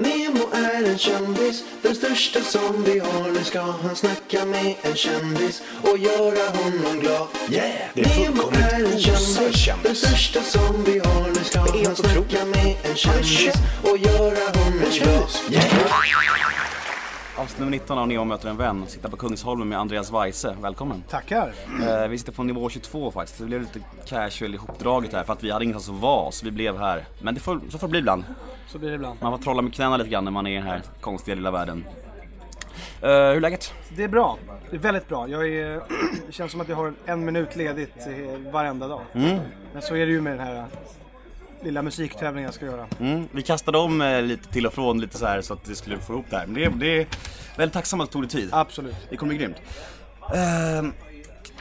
Nemo är en kändis, den största som vi har. Nu ska han snacka med en kändis och göra honom glad. Yeah, det är Nemo är en kändis, den största som vi har. Nu ska han snacka med en kändis och göra honom glad. kändis. Avsnitt nummer 19 av Neo möter en vän. Sitter på Kungsholmen med Andreas Weise. Välkommen. Tackar. Eh, vi sitter på nivå 22 faktiskt. Det blev lite casual ihopdraget här för att vi hade ingenstans att vara så vi blev här. Men det får, så får det bli ibland. Så blir det ibland. Man får trolla med knäna lite grann när man är i den här konstiga lilla världen. Eh, hur är läget? Det är bra. Det är väldigt bra. Jag är, det känns som att jag har en minut ledigt varenda dag. Men så är det ju med den här lilla musiktävlingen jag ska göra. Mm, vi kastade om eh, lite till och från lite så här så att vi skulle få ihop det här. Men det, det är väldigt tacksamt att det tog det tid. Absolut. Det kommer bli grymt. Uh,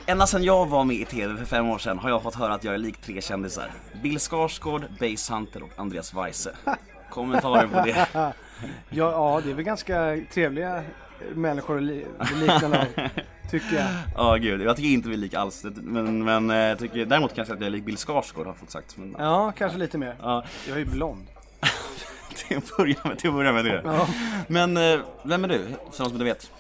ända sedan jag var med i TV för fem år sedan har jag fått höra att jag är lik tre kändisar. Bill Skarsgård, Base Hunter och Andreas Weise. Kommentarer på det? Ja, ja, det är väl ganska trevliga människor att li- liknande tycker jag. Ja gud, jag tycker inte vi är lika alls. Men, men eh, jag tycker, däremot kanske att jag är lik Bill Skarsgård har fått sagt. Men, Ja, kanske lite mer. ja, Jag är ju blond. till att börja med, till att börja med det. Ja. Men eh, vem är du? För de som inte vet.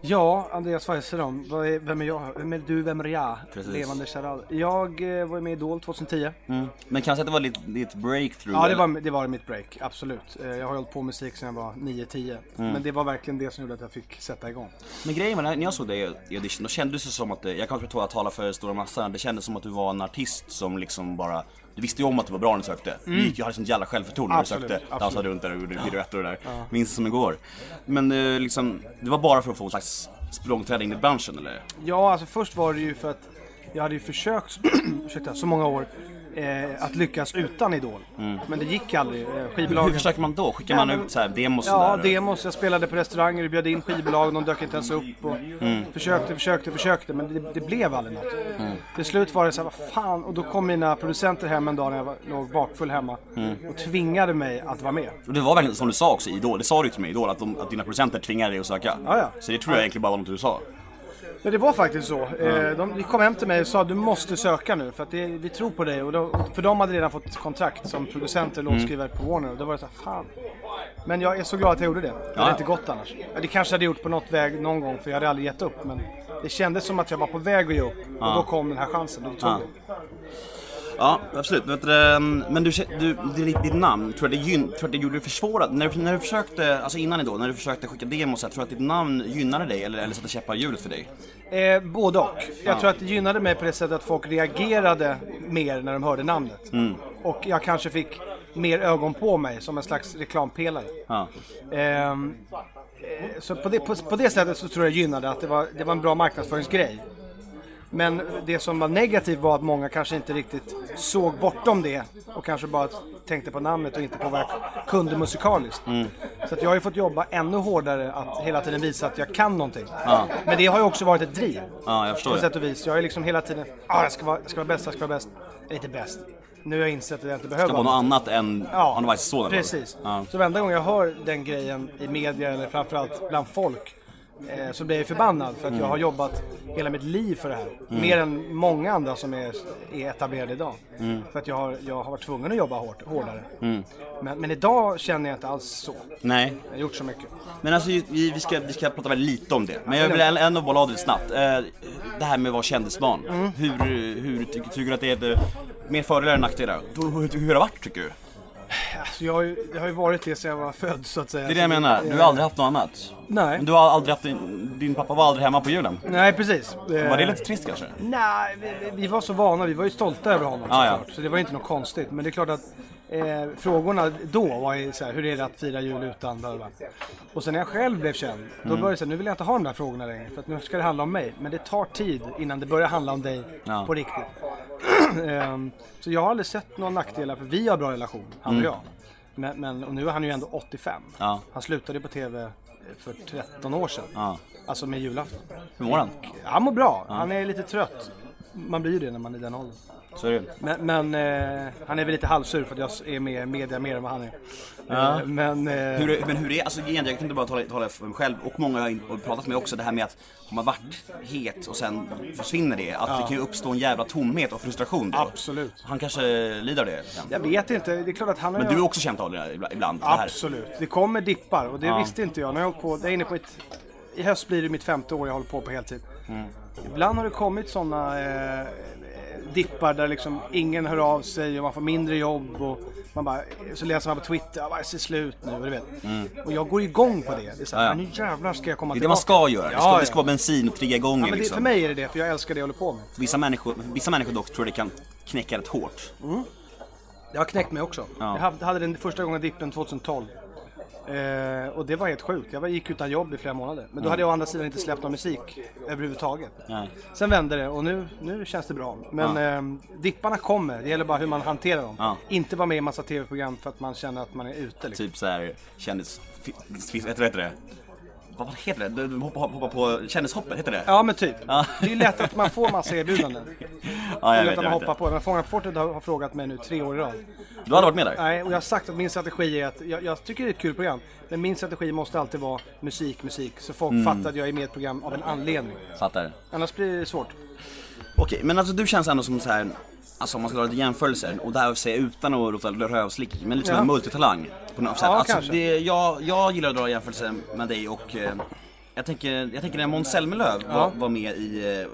Ja, Andreas är, vem är jag? Vem är du? Vem är jag? Precis. Levande charad. Jag eh, var med i Idol 2010. Mm. Men kanske att det var ditt, ditt breakthrough? Ja, det var, det var mitt break, absolut. Eh, Jag har hållit på med musik sedan jag var 9-10. Men det var verkligen det som gjorde att jag fick sätta igång. Men grejen var, när jag såg dig i audition, då kändes det som att, eh, jag kanske tror jag talar för stora massan, det kändes som att du var en artist som liksom bara Du visste ju om att du var bra när du sökte. Du gick ju hade sånt jävla självförtroende när du Absolut, sökte. absolut. Dansade runt där och gjorde piruetter och det där. Minns det som igår. Men eh, liksom, det var bara för att få en slags språngträd in i branschen eller? Ja, alltså först var det ju för att jag hade ju försökt, ursäkta, så många år eh, att lyckas utan Idol. Men det gick aldrig. Eh, Hur skivbolagen... försöker man då? Skickar man ut så här demos och Ja, där? demos. Jag spelade på restauranger, vi bjöd in skivbolag, de dök inte ens upp. Och Försökte, försökte, försökte, men det, det blev aldrig något. Till slut var det så här, vad fan. Och då kom mina producenter hem en dag när jag var, låg bakfull hemma och tvingade mig att vara med. Och det var verkligen som du sa också i Idol, det sa du till mig i Idol, att, de, att dina producenter tvingade dig att söka. Ja, ja. Så det tror jag egentligen bara var något du sa. Men det var faktiskt så. Eh, De de kom hem till mig och sa du måste söka nu för att det, vi tror på dig. Och då, för de hade redan fått kontrakt som producenter och låtskrivare på Warner. Och då var det så här, fan. Men jag är så glad att jag gjorde det. Det hade inte gått annars. Det kanske hade gjort på något väg någon gång för jag hade aldrig gett upp. Men det kändes som att jag var på väg att ge upp. Och då kom den här chansen då tog Ja. jag. Ja, absolut. Vet du, ehm, men du, du, ditt, ditt namn, tror jag det, gyn, tror jag det gjorde det försvårat? När, du- när du försökte, alltså innan Idol, när du försökte skicka demos, tror du att ditt namn gynnade dig eller, eller satte käppar i hjulet för dig? Eh, både och. Jag tror att det gynnade mig på det sättet att folk reagerade mer när de hörde namnet. Och jag kanske fick mer ögon på mig som en slags reklampelare. Ja. Ehm, eh, så på det, på, på det sättet så tror jag gynnade att det var, det var en bra marknadsföringsgrej. Men det som var negativt var att många kanske inte riktigt såg bortom det och kanske bara tänkte på namnet och inte på vad jag kunde musikaliskt. Så att jag har ju fått jobba ännu hårdare att hela tiden visa att jag kan någonting. Men det har ju också varit ett driv. Ja, jag förstår På det. sätt och vis. Jag är liksom hela tiden, ah, jag, ska vara, jag ska vara bäst, jag ska vara bäst. Inte bäst. Nu har jag insett att jag inte behöver Det var något annat än Ja, Arne Weise sådan. precis. Ja. Så varenda gång jag hör den grejen i media eller framförallt bland folk eh, så blir jag förbannad för att Mm. jag har jobbat hela mitt liv för det här. Mer än många andra som är, är etablerade idag. Mm. För att jag har, jag har varit tvungen att jobba hårt, hårdare. Men, men idag känner jag inte alls så. Nej, Jag har gjort så mycket. men alltså vi, vi, ska, vi ska prata väldigt lite om det. Men jag vill ändå bolla av det snabbt. Eh, det här med att vara kändisbarn. Mm. Hur, hur tycker, tycker du att det är mer fördelar än nackdelar? Hur, hur, hur har det varit tycker du? Alltså jag har ju, det har ju varit det sedan jag var född så att säga. Det är det jag menar, du har aldrig haft något annat. Nej. Men du har aldrig haft, din, din pappa var aldrig hemma på julen. Nej, precis. Var det lite trist kanske? Nej, vi, vi- var så vana. Vi var ju stolta över honom Ja, ja. såklart. Så det var inte något konstigt. Men det är klart att eh, frågorna då var ju så här, hur är det att fira jul utan bla. Och sen när jag själv blev känd, då Mm. började jag säga, nu vill jag inte ha de där frågorna längre. För att nu ska det handla om mig. Men det tar tid innan det börjar handla om dig Ja. på riktigt. Ehm, så jag har aldrig sett några nackdelar, för vi har bra relation, han och jag. Men, men, och nu är han ju ändå 85. Mm. Ja. Han slutade på TV för 13 år sedan. Ja. Alltså med julafton. Hur mår han? Han mår bra. Han är lite trött. Man blir ju det när man är i den åldern. Så är det. Men, men eh, han är väl lite halvsur för att jag är med i media mer än vad han är. Ja. Eh, men, eh, Hur, är- men hur är alltså igen, jag kan inte bara tala, tala för mig själv och många jag har pratat med också det här med att har man varit het och sen försvinner det, att det kan ju uppstå en jävla tomhet och frustration då. Absolut. Han kanske lider av det sen. Jag vet inte, det är klart att han har Men du har också känt av det ibland? Det här. Absolut. Det kommer dippar och det Ja. visste inte jag. Har jag hållit på, det är inne på mitt, I höst blir det mitt femte år jag håller på på heltid. Mm. Ibland har det kommit sådana eh, dippar där liksom ingen hör av sig och man får mindre jobb och man bara, så läser man på Twitter, ja, det är slut nu, du vet. Och jag går igång på det. Det är så här, Mm. Ja, ja. nu jävlar ska jag komma Det är det tillbaka. man ska göra, det ska, ja. det ska vara bensin och trigga igång Ja, men det, liksom. för mig är det det, för jag älskar det jag håller på med. Vissa människor, vissa människor dock tror det kan knäcka rätt hårt. Det har knäckt mig också. Ja. Jag hade den första gången dippen 2012. Eh, och det var helt sjukt. Jag gick utan jobb i flera månader. Men då hade jag å andra sidan inte släppt någon musik överhuvudtaget. Nej. Sen vände det och nu, nu känns det bra. Men eh, dipparna kommer. Det gäller bara hur man hanterar dem. Ja. Inte vara med i massa tv-program för att man känner att man är ute. Liksom. Typ såhär, kändis... fi- fi- Vad heter det? Vad heter det? Du du hoppar, hoppar på kändishoppet, heter det? Ja men typ. Ja. Det är lätt att man får massa erbjudanden. Ja, jag vet, att man hoppar på. Men Fångarna på fortet har har frågat mig nu tre år i rad. Du hade varit med där? Nej, och jag har sagt att min strategi är att jag, jag tycker det är ett kul program. Men min strategi måste alltid vara musik, musik. Så folk Mm. fattar att jag är med i ett program av en anledning. Fattar. Annars blir det svårt. Okej, men alltså du känns ändå som så här. Alltså om man ska dra lite jämförelser, och det här säger jag utan att låta rövslick, men lite som Ja. en multitalang. På något sätt. Ja, alltså, kanske. det, jag, jag gillar att dra jämförelser med dig och eh, jag, tänker, jag tänker när Måns Zelmerlöw var, var med i eh,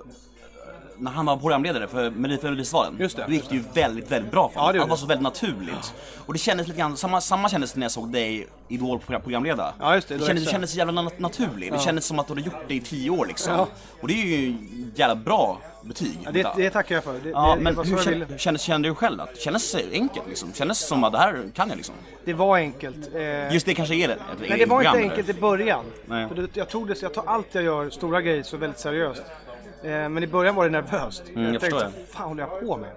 när han var programledare för Melodifestivalen, det. då gick det ju väldigt, väldigt bra för Ja, honom. det gjorde Allt var det. så väldigt naturligt. Och det kändes lite grann, samma, samma kändes när jag såg dig Idol program- programleda. Ja, just det, Det kändes, det kändes så jävla nat- naturligt. Det kändes som att du hade gjort det i tio år liksom. Ja. Och det är ju jävla bra betyg. Ja, det, det tackar jag för. Det, Ja, det, men det, hur kände, kändes, kände du själv? Att, kändes det enkelt liksom? Kändes det som att det här kan jag liksom? det var enkelt. Eh, Just det kanske är det. men det var inte enkelt i början. Nej. För det, jag, tog det, jag tar allt jag gör, stora grejer, så väldigt seriöst. Eh, men i början var det nervöst. Mm, jag tänkte, förstår vad fan håller jag på med?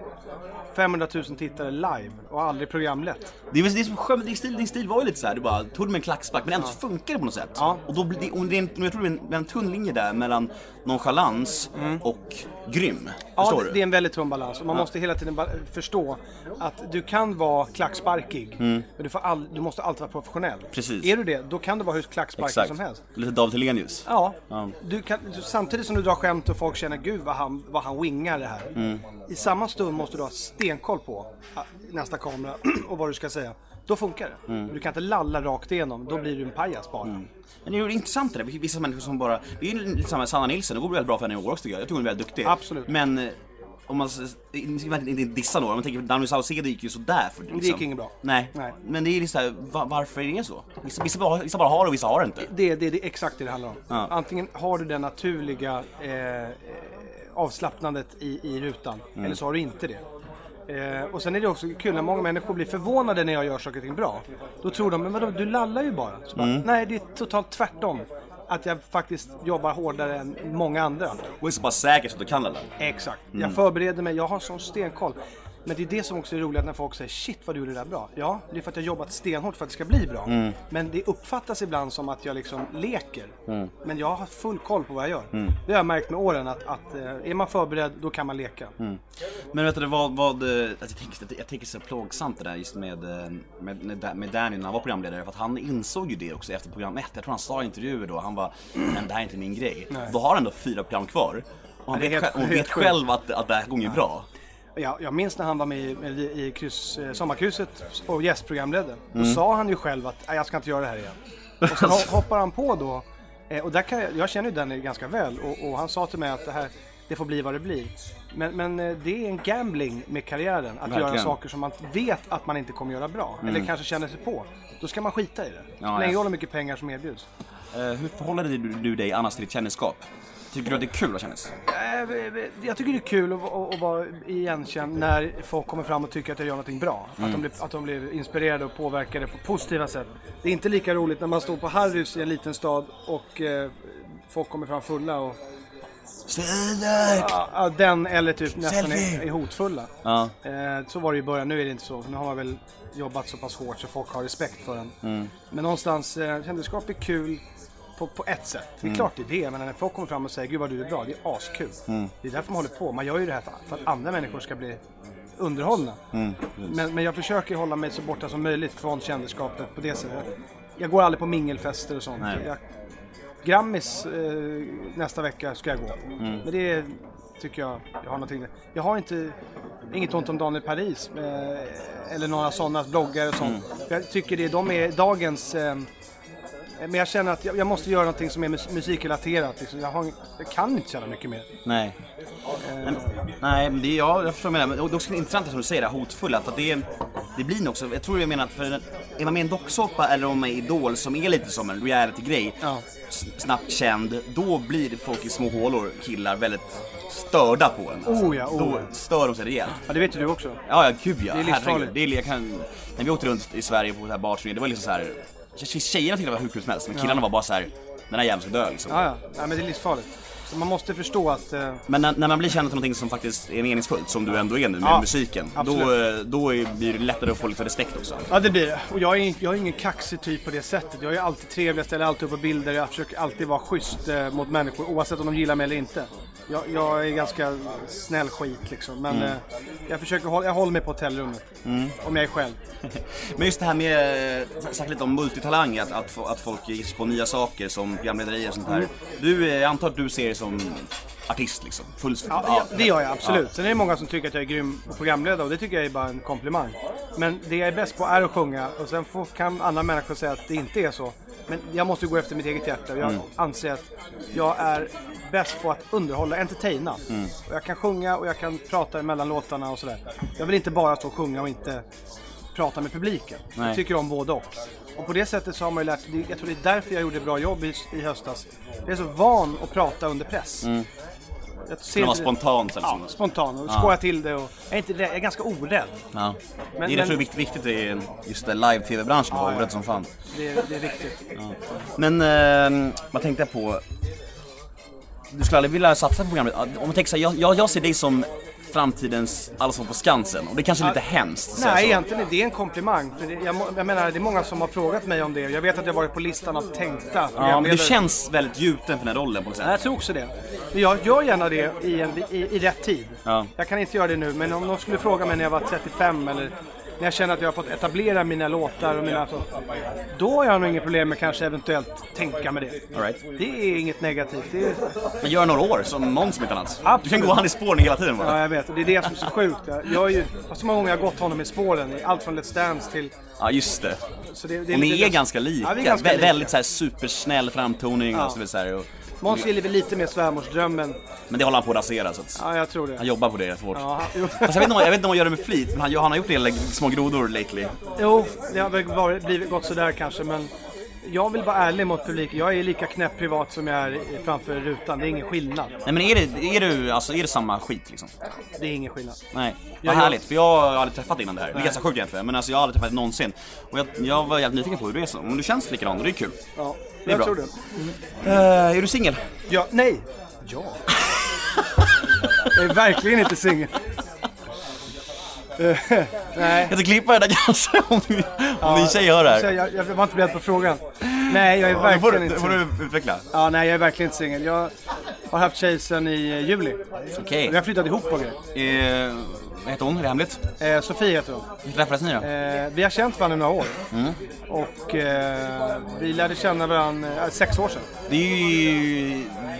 500 000 tittare live och aldrig programlett. Det är det som är skönt, din stil, din stil var ju lite såhär, du bara tog det med en klackspark men ändå så funkar det på något sätt. Ja. Och då blir det, och det är en, jag tror det är en, en tunn linje där mellan nonchalans och grym. Mm. Ja, det, det är en väldigt tunn balans. Och man måste hela tiden förstå att du kan vara klacksparkig, men du, får all, du måste alltid vara professionell. Mm. Precis. Är du det, då kan du vara hur klacksparkig Exakt. som helst. Lite David Hellenius. Ja, Ja. Du kan, samtidigt som du drar skämt och folk känner gud vad han, vad han wingar det här. Mm. I samma stund måste du ha stenkoll på ah, nästa kamera och vad du ska säga. Då funkar det. Mm. Du kan inte lalla rakt igenom, då blir du en pajas bara. Men det är ju intressant det där, vissa människor som bara, det är ju lite samma med Sanna Nilsson, det går väldigt bra för henne i år också tycker jag. Jag tycker hon är väldigt duktig. Absolut. Men eh, om man, inte dissa några, om man tänker Danny Saucedo gick ju sådär för liksom. Det gick inget bra. Nej. Nej. Men det är ju såhär, va, varför är det så? Vissa, vissa, bara, vissa bara har det och vissa har det inte. Det, det, det är exakt det det handlar om. Ja. Antingen har du det naturliga eh, eh, avslappnandet i, i rutan, Mm. eller så har du inte det. Eh, och sen är det också kul när många människor blir förvånade när jag gör saker och ting bra. Då tror de, men vadå, du lallar ju bara. Så Mm. bara Nej, det är totalt tvärtom. Att jag faktiskt jobbar hårdare än många andra. Och är så pass säker så att du kan alla. Exakt. Mm. Jag förbereder mig, jag har sån stenkoll. Men det är det som också är roligt när folk säger shit vad du gjorde det där bra. Ja, det är för att jag jobbat stenhårt för att det ska bli bra. Mm. Men det uppfattas ibland som att jag liksom leker. Mm. Men jag har full koll på vad jag gör. Det har jag märkt med åren att, att eh, är man förberedd då kan man leka. Mm. Men vet du vad, vad eh, alltså, jag, tänker, jag tänker så plågsamt det där just med, eh, med, med, Danny när han var programledare. För att han insåg ju det också efter program ett. Jag tror han sa i intervjuer då, han bara, men det här är inte min grej. Då har han ändå fyra program kvar. Och han vet, helt- själv, och vet själv att, att det här går ju bra. Jag, jag minns när han var med i, i, i kryss, eh, Sommarkrysset och gästprogramledde. Då Mm. sa han ju själv att "Nej, jag ska inte göra det här igen. Och sen ho- hoppar han på då. Eh, och där kan jag, jag känner ju Danny ganska väl och, och han sa till mig att det här det får bli vad det blir. Men, men eh, det är en gambling med karriären. Att göra Verkligen. saker som man vet att man inte kommer göra bra. Eller kanske känner sig på. Då ska man skita i det. Ja. ingen roll hur mycket pengar som erbjuds. Eh, hur förhåller du, du dig annars till ditt kändisskap? Tycker du att det är kul att kännas? Eh, Jag tycker det är kul att, att, att vara igenkänd när folk kommer fram och tycker att jag gör någonting bra. Att, de blir, att de blir inspirerade och påverkade på positiva sätt. Det är inte lika roligt när man står på Harrys i en liten stad och eh, folk kommer fram fulla och ja, ja, den eller typ nästan är, är hotfulla. Ja. Eh, så var det i början, nu är det inte så. Nu har man väl jobbat så pass hårt så folk har respekt för en. Mm. Men någonstans, eh, kändisskap är kul på, på ett sätt. Det är Mm. klart det är det, men när folk kommer fram och säger Gud vad du är bra, det är askul. Mm. Det är därför man håller på. Man gör ju det här för, för att andra människor ska bli underhållna. Mm, men, men jag försöker hålla mig så borta som möjligt från kändisskapet på det sättet. Jag går aldrig på mingelfester och sånt. Jag, Grammis eh, nästa vecka ska jag gå. Mm. Men det tycker jag, jag har någonting. Jag har inte, inget ont om Daniel Paris eh, eller några sådana bloggare och sånt. Mm. Jag tycker det, de är dagens eh, men jag känner att jag, jag måste göra någonting som är mus- musikrelaterat. Liksom. Jag, har, jag kan inte så jävla mycket mer. Nej. Men, nej, men det är, ja, jag förstår vad du menar. Men det är också intressant som du säger, det här hotfulla. För det, det blir nog också, jag tror jag menar att för är man med i en docksåpa eller om man är Idol som är lite som en reality-grej, Ja. snabbt känd, då blir folk i små hålor, killar, väldigt störda på en. Alltså. Oh ja, oh då ja. stör de sig rejält. Ja, det vet ju du också. Ja, ja, gud ja. Det är livsfarligt. Herregud. Det är, jag kan, när vi åkte runt i Sverige på det här barturné, det var liksom så här. Tje- Tjejerna tyckte det var hur kul som helst, men killarna var bara så här. Den här jäveln ska dö liksom. Ja, ja. Nej, men det är livsfarligt. Så man måste förstå att... Eh, Men när, när man blir känd för någonting som faktiskt är meningsfullt, som du ändå är nu med Ja, musiken, då, absolut. eh, då är, blir det lättare att få lite respekt också. ja, det blir det. Och jag är, jag är ingen kaxig typ på det sättet. Jag är alltid trevlig, jag ställer alltid upp på bilder. Jag försöker alltid vara schysst eh, mot människor oavsett om de gillar mig eller inte. Jag, jag är ganska snäll skit liksom. Men Mm. eh, jag försöker hålla, jag håller mig på hotellrummet. Om jag är själv. Men just det här med, eh, sagt lite om multitalang, att, att, att folk ger på nya saker som programlederier och sånt här. Du, eh, jag antar att du ser dig som artist liksom? Full, Ja, ja, det gör jag absolut. Sen är det många som tycker att jag är grym programledare och det tycker jag är bara en komplimang. Men det jag är bäst på är att sjunga och sen får, kan andra människor säga att det inte är så. Men jag måste gå efter mitt eget hjärta och jag anser att jag är bäst på att underhålla, entertaina. Och jag kan sjunga och jag kan prata mellan låtarna och sådär. Jag vill inte bara stå och sjunga och inte prata med publiken. Nej. Jag tycker om både och. Och på det sättet så har man ju lärt Jag tror det är därför jag gjorde ett bra jobb i, i höstas. Jag är så van att prata under press. Jag ser Det var inte- spontant eller Ja, spontan och skoja till det och jag är, inte rädd, jag är ganska orädd. Ja. Men- det är men- därför viktigt, viktigt i just det live-tv-branschen, att Ja, vara ja. orädd som fan. Det, det är viktigt. Men eh, vad tänkte jag på? Du skulle aldrig vilja satsa på programmet? Om man tänker så här, jag, jag, jag ser dig som framtidens Allsång på Skansen och det kanske är lite hemskt att säga Nej, så. egentligen är det en komplimang. För det, jag, jag menar, det är många som har frågat mig om det. Jag vet att jag varit på listan av tänkta Ja, men du känns väldigt gjuten för den här rollen på något sätt. jag tror också det. Jag gör gärna det i, en, i, i rätt tid. Ja. Jag kan inte göra det nu, men om någon skulle fråga mig när jag var 35 eller när jag känner att jag har fått etablera mina låtar och mina... Så, då har jag nog inget problem med kanske eventuellt tänka med det. All right. Det är inget negativt. Det är, Men gör några år som som inte annat. Du kan gå han i spåren hela tiden Ja, bara. jag vet. Det är det som är så sjukt. Jag, jag är ju, så många gånger jag har gått honom i spåren. i Allt från Let's Dance till... Ja, just det. Så det, det Och ni lite- är ganska lika. Ja, är ganska Vä- lika. Väldigt så här supersnäll framtoning Ja. och så vidare. så här, och, Måns är väl lite mer svärmorsdrömmen. Men det håller han på att rasera så att Ja, jag tror han det. jobbar på det rätt hårt. Ja, han- jo. Fast jag vet, inte om, jag vet inte om han gör det med flit, men han, han har gjort en del små grodor lately. jo, det har väl varit, blivit gått sådär kanske, men jag vill vara ärlig mot publiken. Jag är lika knäpp privat som jag är framför rutan. Det är ingen skillnad. Nej men är det, är du, alltså är det samma skit liksom? Det är ingen skillnad. Nej. Jag- Vad härligt, för jag har aldrig träffat innan det här. Det är ganska sjukt egentligen, men alltså jag har aldrig träffat någonsin. Och jag, jag var jävligt nyfiken på hur det är så. Om du känns likadant, och det är kul. Ja, är jag bra. tror det. Uh, är du singel? Ja, nej. Ja. jag är verkligen inte singel. Nej. Jag ska klippa det där kanske om, du, om din tjej hör det här. Jag, jag var inte beredd på frågan. Nej, jag är får, verkligen du- inte får du utveckla. Ja, nej, jag är verkligen inte singel. Jag har haft tjej sedan i juli. Okej. Vi har flyttat ihop och grejer. Eh, vad heter hon? Är det hemligt? Eh, Sofie heter hon. Hur träffades ni då? Eh, vi har känt varandra i några år. Mm. Och eh, vi lärde känna varandra eh, sex år sedan. Det är ju...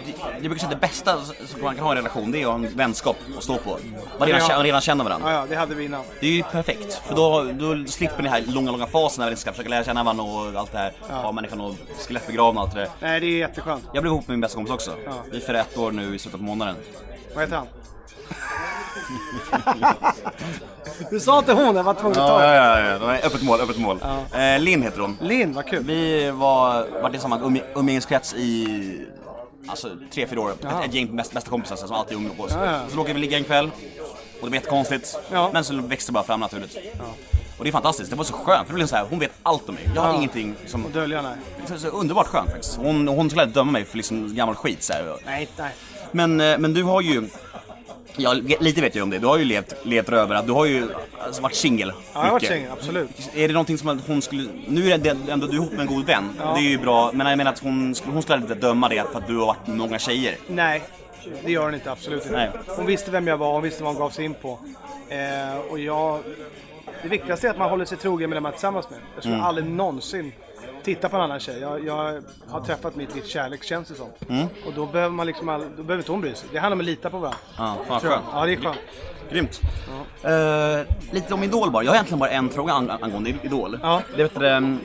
det- Jag brukar säga det bästa som man kan ha i en relation, det är en vänskap att stå på. Man redan, Ja. redan känner varandra. Ja, ja, det hade vi innan. Det är ju perfekt, för då, då slipper ni den här långa, långa fasen när vi ska försöka lära känna varandra och allt det här. Ha människan och skelettbegravna och allt det där. Nej, det är jätteskönt. Jag blev ihop med min bästa kompis också. Ja. Vi firar ett år nu i slutet på månaden. Vad heter han? du sa till hon, jag var tvungen att ta ja, ja. Det var öppet mål, öppet mål. Eh, Linn heter hon. Linn, vad kul. Vi var, varit i samma umgängeskrets i alltså, tre, fyra år. Ett, ett gäng bästa, bästa kompisar som alltid umgås. Ja, ja. Så råkade vi ligga en kväll och det blev jättekonstigt. Ja. Men så växte det bara fram naturligt. Och det är fantastiskt, det var så skönt. För det blev så här, hon vet allt om mig. Jag har Ja. ingenting som... Och dölja, nej. Så, så underbart skönt faktiskt. Hon, hon skulle aldrig döma mig för liksom gammal skit så här. Nej, nej. Men, eh, men du har ju, ja, lite vet jag om det, du har ju levt, levt röver, att du har ju alltså, varit singel Ja, jag har varit singel, absolut. Är det någonting som att hon skulle, nu är det ändå du ihop med en god vän, det är ju bra, men jag menar att hon, skulle- hon skulle aldrig döma det för att du har varit med många tjejer. Nej. Det gör hon inte, absolut inte. Nej. Hon visste vem jag var, hon visste vad hon gav sig in på. Eh, och jag... Det viktigaste är att man håller sig trogen med den man är tillsammans med. Jag skulle Mm. aldrig någonsin titta på en annan tjej. Jag, jag har träffat mitt livs kärlek, känns det som. Mm. Och då behöver man liksom all, då behöver inte hon bry sig. Det handlar om att lita på varandra. Ja, fan skönt. Ja, det är skönt. Grymt. Eh, lite om Idol bara. Jag har egentligen bara en fråga ang angående Idol. Ja. Det, vet ehm,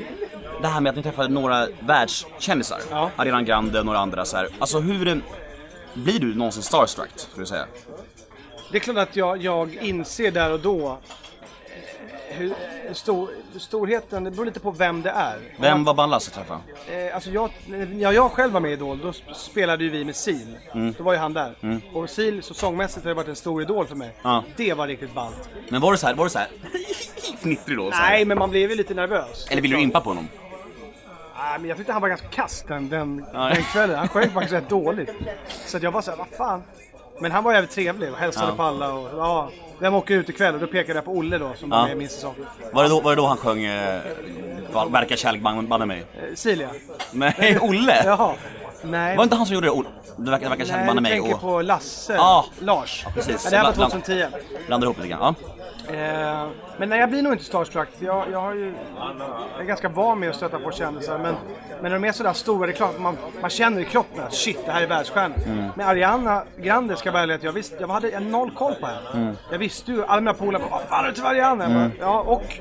det här med att ni träffade några världskändisar. Ja. Ariana Grande och några andra så här. Alltså hur... eh, Blir du någonsin starstruck, skulle du säga? Det är klart att jag, jag inser där och då hur, stor, storheten, det beror lite på vem det är. Vem var ballast att träffa? Eh, alltså jag, när jag själv var med i Idol, då sp- spelade ju vi med Sil. Mm. Då var ju han där. Och Sil, så sångmässigt har det varit en stor idol för mig. Ja. Det var riktigt ballt. Men var du så här, var du så här fnittrig då? Så här? Nej, men man blev ju lite nervös. Eller vill du impa på honom? Nej, men jag tyckte han var ganska kass den, den, Ja. den kvällen. Han sjöng faktiskt rätt dåligt. Så jag var såhär, vad fan. Men han var jävligt trevlig och hälsade Ja. på alla. Och, ja, vem åker ut ikväll? Och då pekade jag på Olle då, som var med i min säsong. Var det då, var det då han sjöng eh, Verkar kärlek banne mig? Eh, Silja. Nej, Olle! Jaha. Nej. Var det inte han som gjorde det? Olle? Det verkar, det verkar kärlek Nej, banne mig tänker och på Lasse. Ja. Lars. precis. Ja, det här var Bland- 2010. blandar ihop lite grann. Ja. Eh, men nej, jag blir nog inte starstruck. Jag, jag, har ju, jag är ganska van med att stöta på kändisar. Men, men när de är sådär stora, det är klart man, man känner i kroppen att shit, det här är världsstjärnor. Mm. Men Ariana Grande ska jag vara att jag, visste, jag hade jag noll koll på henne. Mm. Jag visste ju, alla mina polare bara, fan det till Ariana? Bara, Ja, och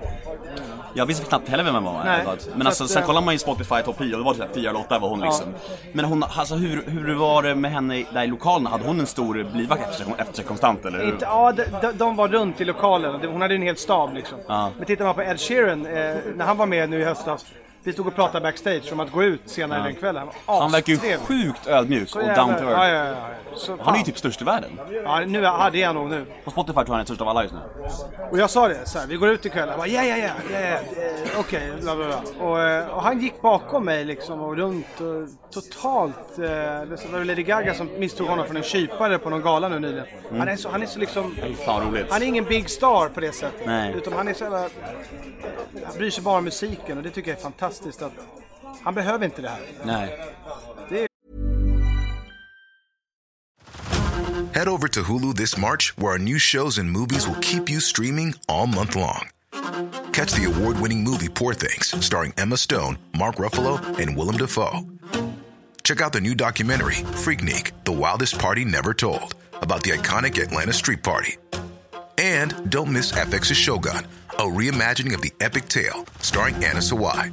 Jag visste knappt heller vem hon var. Nej. Men Så alltså, att, sen eh, kollar man ju Spotify topp 10 och det var typ fyra låtar var hon liksom. Men hon, alltså hur, hur var det med henne där i lokalen? Hade hon en stor blivvakt efter sig, efter sig konstant eller? hur? Inte, ja, de, de, de var runt i lokalen. Hon hade en hel stab liksom. Ja. Men tittar man på Ed Sheeran, eh, när han var med nu i höstas. Vi stod och pratade backstage om att gå ut senare den kvällen. Han Han verkar ju sjukt ödmjuk och down to earth. Ja, ja, ja. Så, Han är ju typ störst i världen. Ja, nu, ja, det är han nog nu. På Spotify tror jag han är störst av alla just nu. Och jag sa det, så här, vi går ut ikväll. Han bara, ja, ja, ja, ja, ja, eh, okej, bla, bla, bla. Och, eh, och han gick bakom mig liksom och runt och totalt... Eh, det var Lady Gaga som misstog honom för en kypare på någon gala nu nyligen. Han, är så, han är så liksom... Fan roligt. Han är ingen big star på det sättet. Nej. Utan han är så jävla... Han bryr sig bara om musiken och det tycker jag är fantastiskt att... Han behöver inte det här. Nej. Head over to Hulu this March, where our new shows and movies will keep you streaming all month long. Catch the award winning movie Poor Things, starring Emma Stone, Mark Ruffalo, and Willem Dafoe. Check out the new documentary, Freaknik The Wildest Party Never Told, about the iconic Atlanta Street Party. And don't miss FX's Shogun, a reimagining of the epic tale, starring Anna Sawai.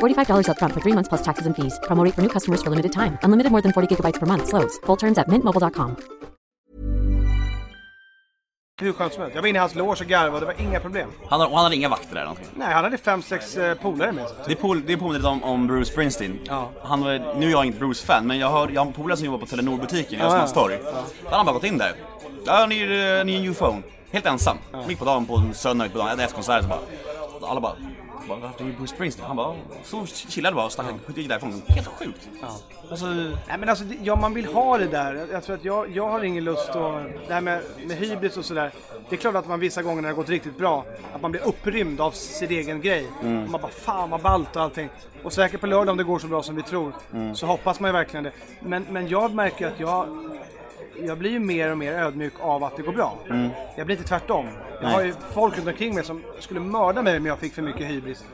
$45 upfront for three months plus taxes and fees. Promo rate for new customers for limited time. Unlimited more than 40 gigabytes per month. Slows. Full terms at mintmobile.com. Hur skönt som helst. Jag var inne i hans loge och garvade, det var inga problem. Han, hade- och han hade inga vakter där någonting. Nej, han hade fem, sex eh, polare med sig. Det är pol- det är påminner om, om Bruce Springsteen. Ja. Han var, nu är jag inte Bruce-fan, men jag har, jag har en polare som jobbar på Telenor-butiken i Ja, ja. Han bara gått in där. Ja, ni är, ni är en UFO. Helt ensam. Mitt på dagen på en söndag, mitt på dagen, efter konserten så bara... Alla bara... bara, Varför är det Bruce Springsteen? Han bara... Så chillade bara och stack gick därifrån. Helt sjukt. Alltså... Nej men alltså, det- ja man vill ha det där. Jag- Jag tror att jag, jag har ingen lust att... Det här med, med hybris och sådär. Det är klart att man vissa gånger när det har gått riktigt bra, att man blir upprymd av sin egen grej. Mm. Och man bara fan vad ballt och allting. Och säkert på lördag om det går så bra som vi tror, Mm. så hoppas man ju verkligen det. Men, men jag märker att jag... Jag blir ju mer och mer ödmjuk av att det går bra. Jag blir inte tvärtom. Jag Nej. har ju folk runt omkring mig som skulle mörda mig om jag fick för mycket hybris.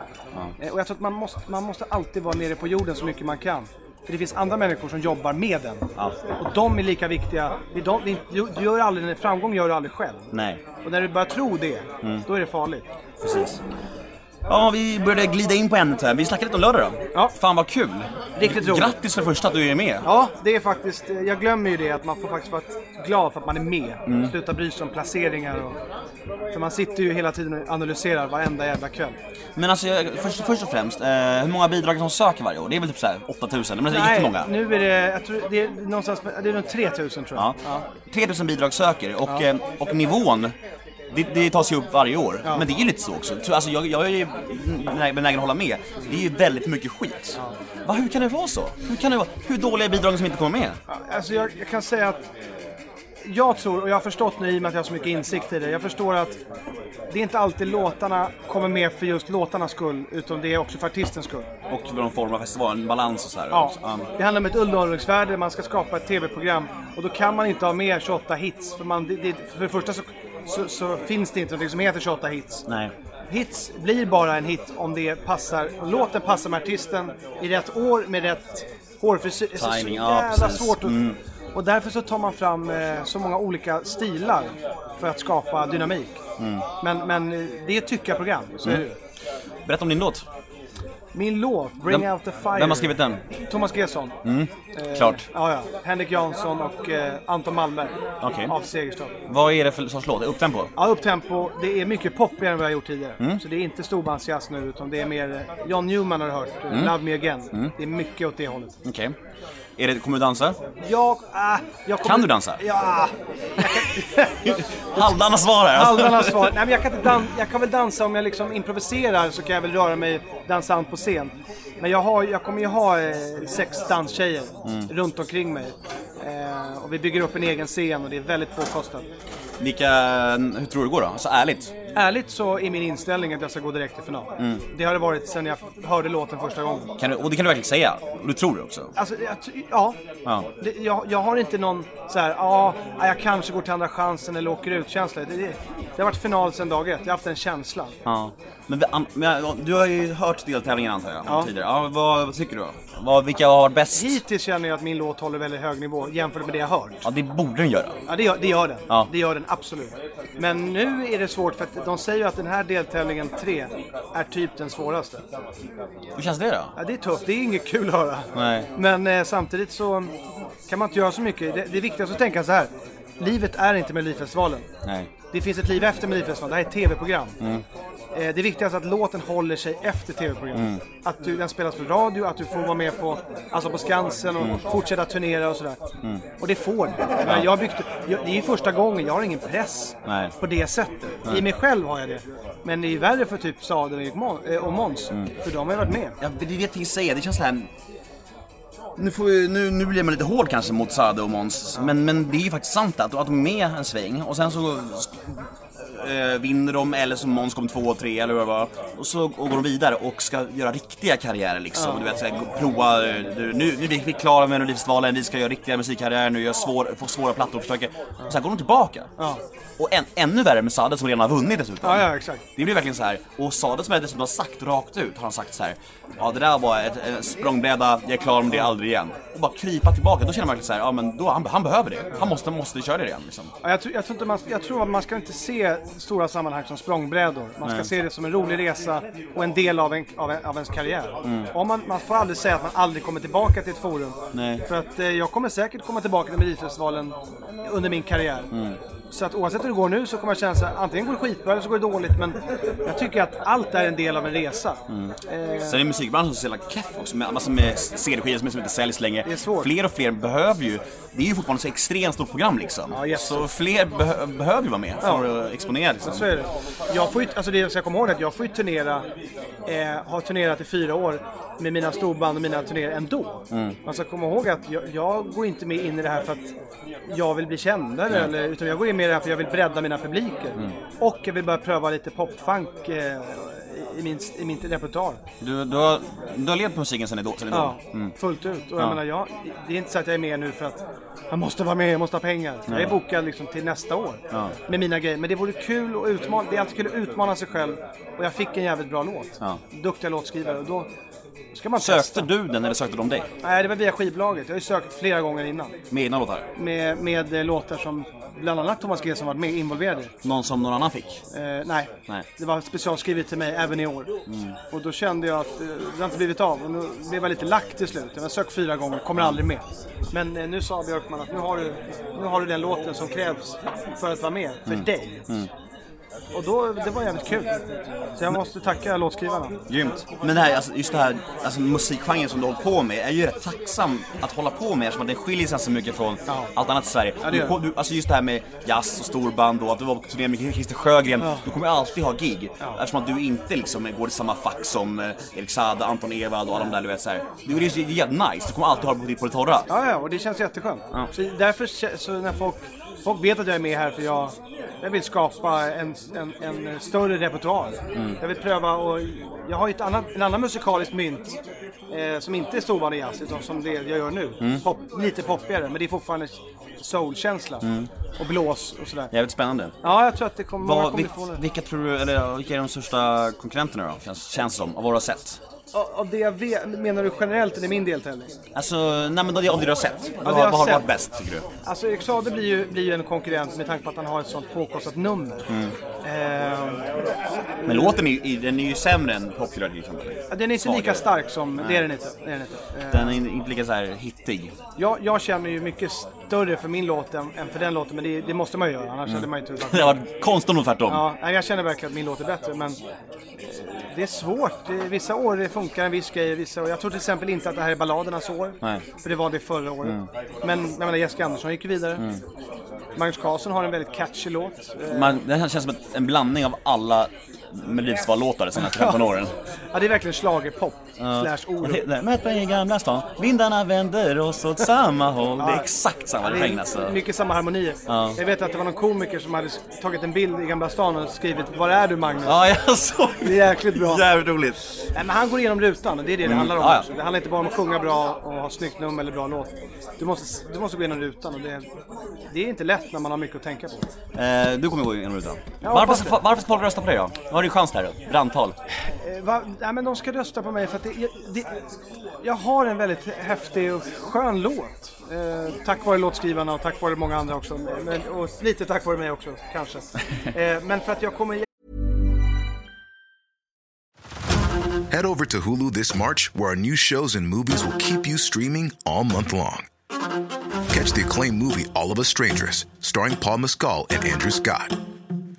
Eh, Och jag tror att man måste, man måste alltid vara nere på jorden så mycket man kan. För det finns andra människor som jobbar med den. Och de är lika viktiga. Det är de, det är, du, du gör aldrig, framgång gör du aldrig själv. Nej. Och när du börjar tro det, då är det farligt. Precis. Ja, vi började glida in på ämnet här. Vi snackade lite om lördag då. Ja. Fan vad kul. Riktigt roligt. Grattis för det första att du är med. Ja, det är faktiskt, jag glömmer ju det att man får faktiskt vara glad för att man är med. Sluta bry sig om placeringar och För man sitter ju hela tiden och analyserar varenda jävla kväll. Men alltså, jag, först, först och främst, eh, hur många bidrag som söker varje år? Det är väl typ såhär 8000, men det är jättemånga. nu är det, jag tror det är någonstans, det är runt 3000 tror jag. Ja. 3000 bidrag söker och, eh, och nivån det, det tas ju upp varje år, men det är ju lite så också. Så, Alltså, jag, jag är ju benägen att hålla med. Det är ju väldigt mycket skit. Va, hur kan det vara så? Hur kan det vara? Hur dåliga är bidragen som inte kommer med? Alltså jag, jag kan säga att jag tror, och jag har förstått nu i och med att jag har så mycket insikt i det, jag förstår att det är inte alltid låtarna kommer med för just låtarnas skull, utan det är också för artistens skull. Och vad de formar festival, en balans och så här. Ja. Ja. det handlar om ett underhållningsvärde, man ska skapa ett tv-program och då kan man inte ha med 28 hits. För, man, det, det, för det första så, så, så finns det inte något som heter 28 hits. Nej. Hits blir bara en hit om det passar, låten passar med artisten i rätt år med rätt hårfrisyr. Det är så Timing, jävla svårt att, Mm. Och därför så tar man fram eh, så många olika stilar för att skapa dynamik. Mm. Men, men eh, det är ett tyckarprogram, så är det ju. Berätta om din låt. Min låt, Bring Vem- Out The Fire. Vem har skrivit den? Thomas Gesson. Mm. Eh, Klart. Ja, ja. Henrik Jansson och eh, Anton Malmberg. Okej. Av Segerstad. Vad är det för sorts låt? Upptempo? Ja, upptempo. Det är mycket poppigare än vad jag gjort tidigare. Mm. Så det är inte storbandsjazz nu, utan det är mer eh, John Newman har du hört. eh. Love Me Again. Mm. Det är mycket åt det hållet. Okej. Är det, kommer du dansa? Jag, ah, jag kommer- Kan du dansa? Ja. Halvdana svar här. Halvdarna svar. Nej, men jag, kan inte dan- jag kan väl dansa om jag liksom improviserar så kan jag väl röra mig dansant på scen. Men jag, har, jag kommer ju ha eh, sex danstjejer Mm. runt omkring mig. Eh, och vi bygger upp en egen scen och det är väldigt påkostat. Vilka, hur tror du det går då? Alltså ärligt. Ärligt så är min inställning att jag ska gå direkt till final. Mm. Det har det varit sedan jag hörde låten första gången. Kan du, och det kan du verkligen säga. Och du tror det också. Alltså, jag, ja. Ja. Det, jag, jag har inte någon så här, ja, ah, jag kanske går till andra chansen eller åker ut-känsla. Det, det, det har varit final sedan dag ett. Jag har haft en känsla. Ja. Men, vi- an- men du har ju hört deltävlingen antar jag, Ja. tidigare. Ja, vad, vad tycker du? Vad, vilka har varit bäst? Hittills känner jag att min låt håller väldigt hög nivå jämfört med det jag hört. Ja, det borde den göra. Ja, det gör, det gör den. Ja. Det gör den absolut. Men nu är det svårt för att de säger ju att den här deltävlingen 3 är typ den svåraste. Hur känns det då? Ja, det är tufft. Det är inget kul att höra. Nej. Men eh, samtidigt så kan man inte göra så mycket. Det, det är viktigast att tänka så här. Livet är inte Melodifestivalen. Nej. Det finns ett liv efter Melodifestivalen. Det här är ett TV-program. Mm. Eh, Det viktigaste är att låten håller sig efter TV-programmet. Mm. Att du, den spelas på radio, att du får vara med på, alltså på Skansen och Mm. fortsätta turnera och sådär. Mm. Och det får du. Jag byggt, jag, det är ju första gången, jag har ingen press Nej. på det sättet. Nej. I mig själv har jag det. Men det är värre för typ och Mon- eh, och Måns. Mm. För de har ju varit med. Ja, det är det jag tänkte säga. Det känns så här... Nu, får vi, nu, nu blir man lite hård kanske mot Sade och Måns, men, men det är ju faktiskt sant att, att de är med en sväng. Och sen så eh, vinner de eller så Måns kom två och tre eller vad det var. Och så och går de vidare och ska göra riktiga karriärer liksom. Ja. Du vet, så här, prova, eh, nu, nu är vi klara med Melodifestivalen, vi ska göra riktiga musikkarriärer nu, göra svår, få svåra plattor och försöka. Sen går de tillbaka. Ja. Och än, ännu värre med Sade som redan har vunnit dessutom. Ja, ja, exakt. Det blir verkligen så här. och Sade som jag dessutom har sagt rakt ut, har han sagt så här. Ja det där var ett, en språngbräda, jag är klar med det aldrig igen. Och bara krypa tillbaka, då känner man verkligen så här, ja men då, han, han behöver det. Han måste, måste köra det igen liksom. Ja, jag, tror, jag, tror inte man, jag tror att man ska inte se stora sammanhang som språngbrädor. Man ska Nej. se det som en rolig resa och en del av, en, av, en, av ens karriär. Mm. Om man, man får aldrig säga att man aldrig kommer tillbaka till ett forum. Nej. För att eh, jag kommer säkert komma tillbaka till Melodifestivalen under min karriär. Mm. Så att oavsett hur det går nu så kommer jag känna här, antingen går det skitbra eller så går det dåligt. Men jag tycker att allt är en del av en resa. Mm. Eh, Sen är musikbranschen så jävla keff också, med massor med CD-skivor som inte säljs längre. Det är svårt. Fler och fler behöver ju, det är ju fortfarande så extremt stort program liksom. Ja, så fler behö, behöver ju vara med för Ja. att exponera liksom. Så är det. Jag får ju, alltså det jag ska komma ihåg är att jag får ju turnera, eh, har turnerat i fyra år med mina storband och mina turnéer ändå. Mm. Man ska komma ihåg att jag, jag går inte med in i det här för att jag vill bli kändare, Nej. eller, utan jag går in med det här för jag vill bredda mina publiker. Mm. Och jag vill börja pröva lite popfunk eh, i, min, i min repertoar. Du, du, har, du har levt på musiken sen Idol. Ja, Mm. fullt ut. Och Ja. jag menar, jag, det är inte så att jag är med nu för att jag måste vara med, jag måste ha pengar. Nej. Jag är bokad liksom till nästa år Ja. med mina grejer. Men det vore kul att utmana, det är alltid kul att utmana sig själv. Och jag fick en jävligt bra låt. Ja. Duktiga låtskrivare. Och då ska man Sökte testa. du den eller sökte de dig? Nej, det var via skivbolaget. Jag har ju sökt flera gånger innan. Med egna låtar? Med, med eh, låtar som bland annat Thomas G som varit med involverade. Någon som någon annan fick? Eh, nej. Nej. det var specialskrivet till mig även i år. Mm. Och då kände jag att eh, det har inte blivit av. Och nu blev jag lite lack till slut. Jag har sökt fyra gånger, kommer aldrig med. Men eh, nu sa Björkman att nu har, du, nu har du den låten som krävs för att vara med, för Mm. dig. Mm. Och då, det var jävligt kul. Så jag måste tacka låtskrivarna. Grymt. Men det här, alltså, just det här alltså, musikgenren som du håller på med är ju rätt tacksam att hålla på med eftersom att den skiljer sig så mycket från Ja. allt annat i Sverige. Ja, det du, du, alltså just det här med jazz och storband och att du var på turné med Christer Sjögren. Du kommer alltid ha gig. Eftersom att du inte liksom går i samma fack som eh, Erik Saade, Anton Ewald och alla de där du vet såhär. Det är ju jävligt nice. Du kommer alltid ha det på, på det torra. Ja, ja, och det känns jätteskönt. Så därför, så när folk, folk vet att jag är med här för jag, jag vill skapa en, en, en större repertoar. Jag vill pröva och, jag har ju ett annat, en annan musikalisk mynt eh, som inte är storband och jazz, utan som det jag gör nu. Pop, lite poppigare, men det är fortfarande soulkänsla. Och blås och sådär. Jävligt spännande. Ja, jag tror att det kommer, Vad, kommer vil, vilka tror du, eller vilka är de största konkurrenterna då? Känns, känns som, av vad du har sett? Av- det jag vet, menar du generellt eller min deltävling? Alltså, nej men av det du har sett. Vad, har vad har varit bäst tycker du? Alltså Saade blir ju, blir ju en konkurrent med tanke på att han har ett sånt påkostat nummer. Ehm, Men låten är, ju- den är ju sämre än Popular till exempel. Den är inte lika stark som, det är den inte. Det är den inte. Eh, Den är inte lika så här hittig. jag, jag känner ju mycket större för min låt än, än för den låten, men det, det måste man ju göra, annars hade man ju inte Det varit konstigt om var tvärtom. Ja, nej, jag känner verkligen att min låt är bättre, men det är svårt. Det, vissa år funkar en viss grej, vissa år. Jag tror till exempel inte att det här är balladernas år, Nej. för det var det förra året. Men jag menar, Jessica Andersson gick ju vidare. Magnus Carlsson har en väldigt catchy låt. Eh, Man, det här känns som en blandning av alla Melodifestivallåtar de senaste 15 åren. Ja, det är verkligen schlagerpop slash oro. Möt mig i Gamla stan, vindarna vänder oss åt samma håll. Det är exakt samma refräng alltså. mycket samma harmonier. Ja. Jag vet att det var någon komiker som hade tagit en bild i Gamla stan och skrivit Var är du Magnus? Ja, jag såg Det är jäkligt bra. Jävligt roligt. Nej, men han går igenom rutan och det är det det handlar om Mm. Ja, ja. Det handlar inte bara om att sjunga bra och ha snyggt nummer eller bra låt. Du måste, du måste gå igenom rutan och det, det är inte lätt när man har mycket att tänka på. Eh, du kommer gå igenom rutan. Ja, varför, varför ska folk rösta på dig då? Har du chans där? Brandtal? Eh, va, nej, men de ska rösta på mig för att det, jag- det, jag har en väldigt häftig och skön låt. Eh, tack vare låtskrivarna och tack vare många andra också. Men, och lite tack vare mig också, kanske. Eh, men för att jag kommer Head over to Hulu this March, where our new shows and movies will keep you streaming all month long. Catch the acclaimed movie All of Us Strangers, starring Paul Mescal and Andrew Scott.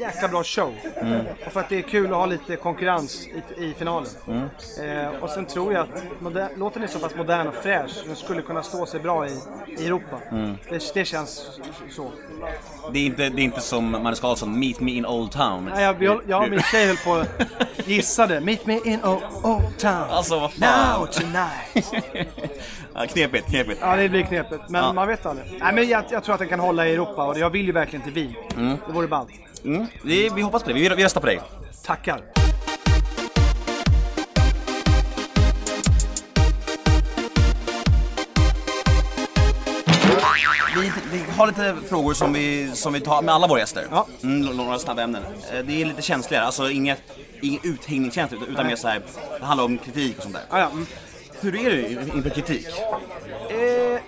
Jäkla bra show. Och för att det är kul att ha lite konkurrens i, i finalen. Eh, och sen tror jag att moder- låten är så pass modern och fräsch. Den skulle kunna stå sig bra i, i Europa. Det, det känns så. Det är inte, det är inte som Magnus Carlsson, Meet Me in Old Town. Nej, jag, jag, jag min tjej höll på gissade. Meet me in old, old town. Alltså vad fan. Now tonight. Ja, knepigt, knepigt. Ja, det blir knepigt. Men Ja. man vet aldrig. Nej, men jag, jag tror att den kan hålla i Europa och jag vill ju verkligen till Wien. Det vore ballt. Mm. Vi, vi hoppas på det, vi, vi röstar på dig. Tackar. Vi, vi har lite frågor som vi, som vi tar med alla våra gäster. Ja. Mm, några snabba ämnen. Eh, Det är lite känsligare, alltså inget, inget uthängningskänsligt utan mer så här, det handlar om kritik och sånt där. Ja, ja. Mm. Hur är du inför kritik? Eh,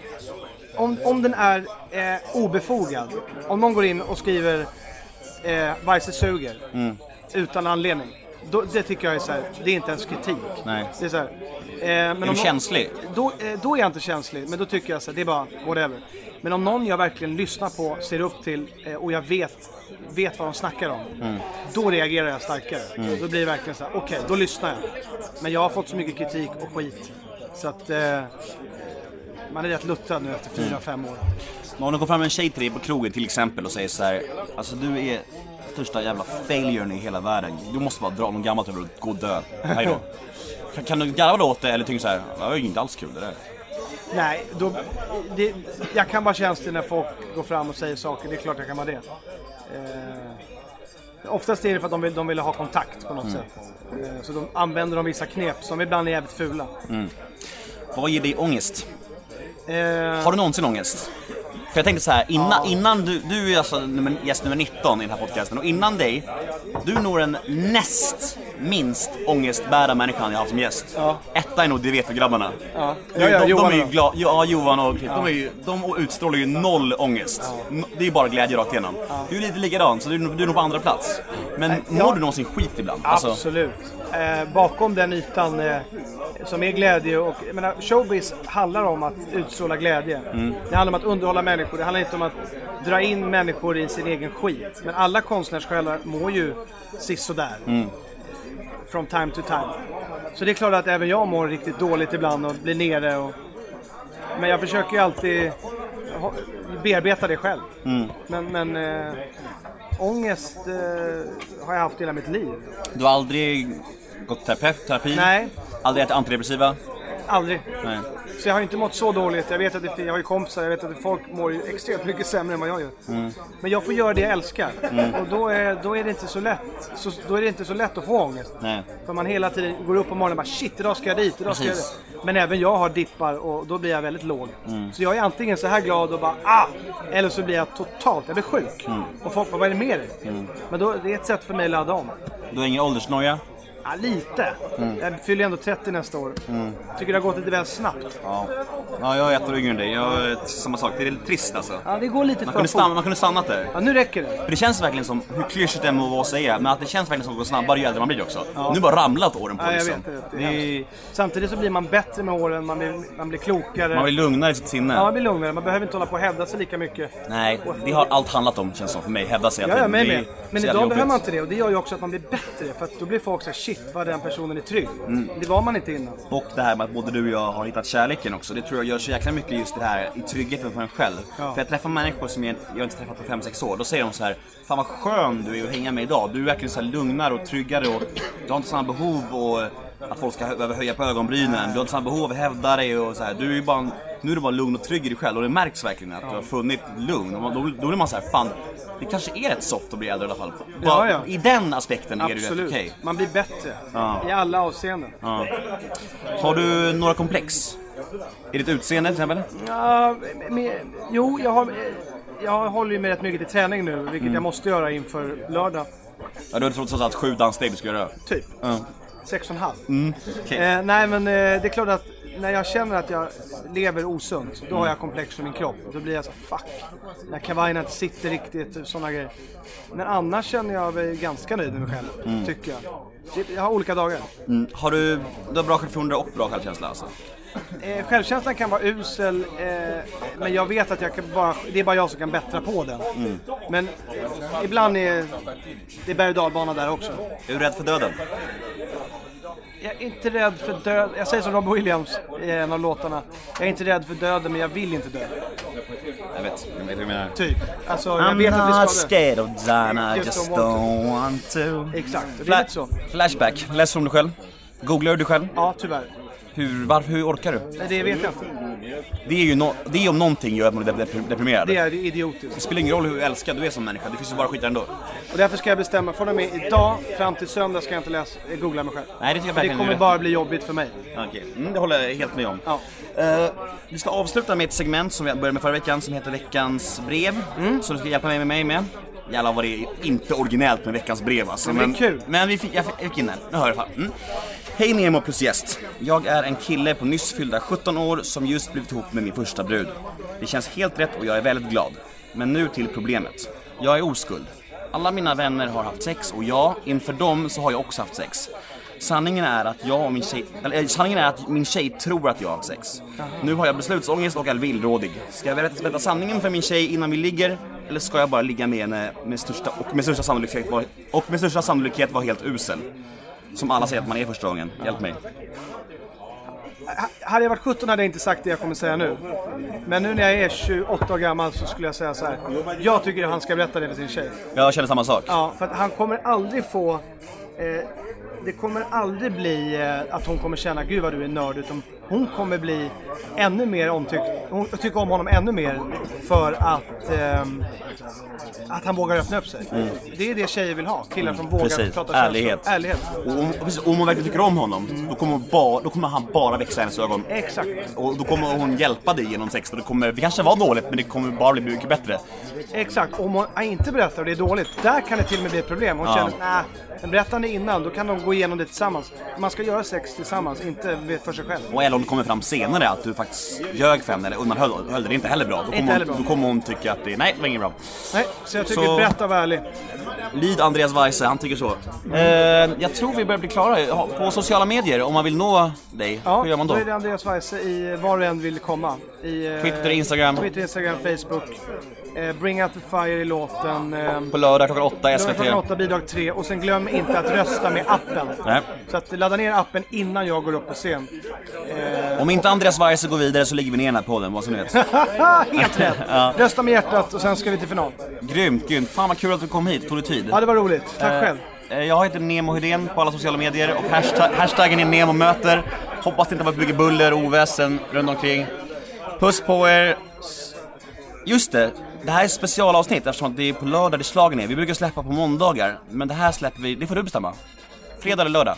om, om den är eh, obefogad. Om någon går in och skriver eh, Weise suger utan anledning. Då, det tycker jag är så här, det är inte ens kritik. Nej. Det är så här, eh, men Är du någon- känslig? Då, eh, då är jag inte känslig, men då tycker jag så här, det är bara whatever. Men om någon jag verkligen lyssnar på, ser upp till eh, och jag vet, vet vad de snackar om. Då reagerar jag starkare. Då blir det verkligen så här, okej, då lyssnar jag. Men jag har fått så mycket kritik och skit. Så att eh, man är rätt luttrad nu efter fyra, fem år. Men om det kommer fram en tjej till dig på krogen till exempel och säger så här, alltså du är största jävla failuren i hela världen. Du måste bara dra någon gammalt över och gå och dö. Hej då. Kan, kan du garva då åt det eller tycker så här, det var ju inte alls kul det där. Nej, då, det, jag kan vara känslig när folk går fram och säger saker. Det är klart jag kan vara det. Eh, oftast är det för att de vill, de vill ha kontakt på något sätt. Eh, så de använder de vissa knep som ibland är jävligt fula. Vad ger dig ångest? Eh, Har du någonsin ångest? För jag tänkte så här, innan, innan du, du är alltså nummer, gäst nummer 19 i den här podcasten och innan dig, du når en näst minst ångestbärda människan jag haft som gäst. Ja. Etta är nog Det vet vi grabbarna. Ja. De, Ja, ja, de, de är ju glada, ja Johan och Chris, de, är ju, de utstrålar ju noll ångest. Det är ju bara glädje rakt igenom. Du är lite likadan, så du, du är nog på andra plats. Men mår du någonsin skit ibland? Alltså, Absolut. Eh, bakom den ytan eh, som är glädje och jag menar, showbiz handlar om att utstråla glädje. Mm. Det handlar om att underhålla människor, det handlar inte om att dra in människor i sin egen skit. Men alla konstnärssjälar mår ju sisådär. Mm. From time to time. Så det är klart att även jag mår riktigt dåligt ibland och blir nere. Och... Men jag försöker ju alltid bearbeta det själv. Mm. Men, men äh, ångest eh, har jag haft hela mitt liv. du har aldrig gått terapeut, terapi? Nej. Aldrig ätit antidepressiva? Aldrig. Nej. Så jag har inte mått så dåligt. Jag vet att det, jag har ju kompisar, jag vet att folk mår ju extremt mycket sämre än vad jag gör. Men jag får göra det jag älskar. Och då är, då är det inte så lätt. Så, då är det inte så lätt att få ångest. Nej. För man hela tiden går upp på morgonen och bara shit, idag ska jag dit, idag ska jag dit. Men även jag har dippar och då blir jag väldigt låg. Så jag är antingen så här glad och bara ah! Eller så blir jag totalt, jag blir sjuk. Och folk bara, vad är det med dig? Men då, det är ett sätt för mig att ladda om. Du har ingen åldersnoja? Ja, lite. Jag fyller ändå 30 nästa år. Tycker det har gått lite väl snabbt. Ja. Ja, jag är ett år yngre än dig. Jag samma sak. Det är lite trist alltså. Ja, det går lite Man för kunde, stanna, man kunde stannat där. Ja, nu räcker det. För det känns verkligen som, hur klyschigt det än må vara att säga, men att det känns verkligen som att det går snabbare ju äldre man blir också. Nu bara ramlat åren på Ja, liksom. vet. Det, Det är Samtidigt så blir man bättre med åren, man blir, man blir klokare. man blir lugnare i sitt sinne. Ja, man blir lugnare. Man behöver inte hålla på och hävda sig lika mycket. Nej, det har allt handlat om känns som för mig. Hävda sig Ja, ja, mig med. Men så idag behöver man inte det och det gör ju också att man blir bättre. För att då blir folk såhär, shit vad den personen är trygg. Mm. Det var man inte innan. Och det här med att både du och jag har hittat kärleken också. Det tror jag gör så jäkla mycket just det här i tryggheten för en själv. Ja. För jag träffar människor som jag, jag inte träffat på 5-6 år. Då säger de så här, Fan vad skön du är att hänga med idag. Du är verkligen så lugnare och tryggare och du har inte samma behov och att folk ska behöva höja på ögonbrynen. Du har inte samma behov av att hävda dig och så här. Du är ju bara, nu är du bara lugn och trygg i dig själv och det märks verkligen att du har funnit lugn. Och då, då blir man så här, fan det kanske är rätt soft att bli äldre i alla fall. Ja, ja. I den aspekten är det rätt Absolut. okej. Man blir bättre. I alla avseenden. Har du några komplex? I ditt utseende till exempel? Ja, men, jo, jag, har, jag håller ju mig rätt mycket till träning nu, vilket Mm. jag måste göra inför lördag. Ja, du har trots allt sju danssteg du ska göra. Typ. Ja. Sex och en halv. Mm, okej. Eh, nej men eh, det är klart att när jag känner att jag lever osunt, då har jag komplex för min kropp. Då blir jag så fuck. När kavajen inte sitter riktigt, sådana grejer. Men annars känner jag mig ganska nöjd med mig själv, tycker jag. Det- Jag har olika dagar. Mm. Har du, du har bra självförtroende och bra självkänsla alltså? Eh, självkänslan kan vara usel, eh, men jag vet att jag kan bara, det är bara jag som kan bättra på den. Men eh, ibland är det berg och dalbana där också. Är du rädd för döden? Jag är inte rädd för död. Jag säger som Rob Williams i en av låtarna. Jag är inte rädd för döden, men jag vill inte dö. Jag vet, jag vet vad du menar. Typ. Alltså, jag vet att vi ska dö. scared of dying, I Just just don't want to. Exakt, det är Fla- lite så. Flashback, du om dig själv? Googlar du dig själv? Ja, tyvärr. Hur, varför, hur orkar du? Nej, det vet jag inte. Det är ju no, det är om någonting gör att man dep- deprimerad. Det Det, är idiotiskt. spelar ingen roll hur älskad du är som människa, det finns ju bara skit ändå. Och därför ska jag bestämma, från och med idag fram till söndag ska jag inte läsa, eh, googla mig själv. Nej, det tycker jag För det kommer är bara bli jobbigt för mig. Okej, mm, det håller jag helt med om. Ja. Eh, vi ska avsluta med ett segment som vi började med förra veckan som heter Veckans brev. Mm. Som du ska hjälpa mig med mig med. Jävlar vad det är inte originellt med veckans brev alltså. Men det är kul. Men vi fick, jag fick- jag fick in den, nu hör jag i alla fall. Mm. Hej Nemo plus gäst. Jag är en kille på nyss fyllda 17 år som just blivit ihop med min första brud. Det känns helt rätt och jag är väldigt glad. Men nu till problemet. Jag är oskuld. Alla mina vänner har haft sex och ja, inför dem så har jag också haft sex. Sanningen är att jag och min tjej, eller eh, sanningen är att min tjej tror att jag har haft sex. Nu har jag beslutsångest och är villrådig. Ska jag berätta, berätta sanningen för min tjej innan vi ligger? Eller ska jag bara ligga med henne med största, och med största sannolikhet vara, och med största sannolikhet vara helt usel? Som alla säger att man är första gången. Hjälp mig. Ha- Hade jag varit 17 hade jag inte sagt det jag kommer säga nu. Men nu när jag är 28 år gammal så skulle jag säga så här. Jag tycker att han ska berätta det för sin tjej. Jag känner samma sak. Ja, för att han kommer aldrig få... Eh, det kommer aldrig bli eh, att hon kommer känna gud vad du är nörd. Utan hon kommer bli ännu mer omtyckt. Hon tycker om honom ännu mer för att, ehm, att han vågar öppna upp sig. Det är det tjejer vill ha. Killar som vågar Mm, Precis, prata ärlighet. känslor. Ärlighet. Och om, precis, om hon verkligen tycker om honom, då, kommer bara, då kommer han bara växa i hennes ögon. Exakt. Och då kommer hon hjälpa dig genom sex och det kommer, det kanske var dåligt men det kommer bara bli mycket bättre. Exakt. Om hon inte berättar och det är dåligt, där kan det till och med bli ett problem. Hon Ja. känner, nej, men berättar är innan, då kan de gå igenom det tillsammans. Man ska göra sex tillsammans, inte för sig själv. Och eller om det kommer fram senare att du faktiskt ljög för henne eller undanhöll höll det, inte heller bra. Då kommer, hon, bra. då kommer hon tycka att det, nej, det var inget bra. Nej, så jag tycker Så- berätta var ärlig. Lyd Andreas Weise, han tycker så. Eh, jag tror vi börjar bli klara. På sociala medier, om man vill nå dig, Ja, hur gör man då? är det Andreas Weise i var du än vill komma. I, eh, Twitter, Instagram. Twitter, Instagram, Facebook. Eh, Bring Out The Fire i låten. Eh, På lördag klockan åtta i Lördag SVT. klockan åtta, bidrag tre. Och sen glöm inte att rösta med appen. Nej. Så att ladda ner appen innan jag går upp på scen. Om inte Andreas Weise går vidare så ligger vi ner den här podden, vad som vet. Helt rätt! Rösta med hjärtat och sen ska vi till final. Grymt, grymt. Fan vad kul att du kom hit, tog dig tid. Ja, det var roligt. Tack själv. Jag heter Nemo Hedén på alla sociala medier och hashtag, hashtaggen är NEMOMÖTER. Hoppas det inte var för mycket buller och oväsen runt omkring. Puss på er. Just det, det här är ett specialavsnitt eftersom det är på lördag det slagen är. Vi brukar släppa på måndagar, men det här släpper vi, det får du bestämma. Fredag eller lördag?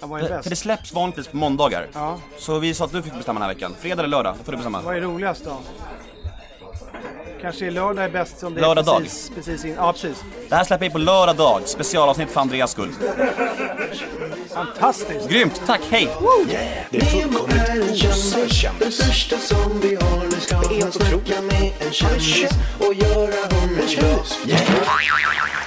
Ja, vad är För det släpps vanligtvis på måndagar. Ja. Så vi sa att du fick bestämma den här veckan. Fredag eller lördag, det får du bestämma. Vad är roligast då? Kanske lördag är bäst som det Lördag är dag. precis, precis in. Ja, precis. Det här släpper vi på lördag dag, specialavsnitt för Andreas skull. Fantastiskt! Grymt, tack, hej! Nemo är en kändis, den största som vi har. Nu ska han snacka med en kändis och göra honom glad.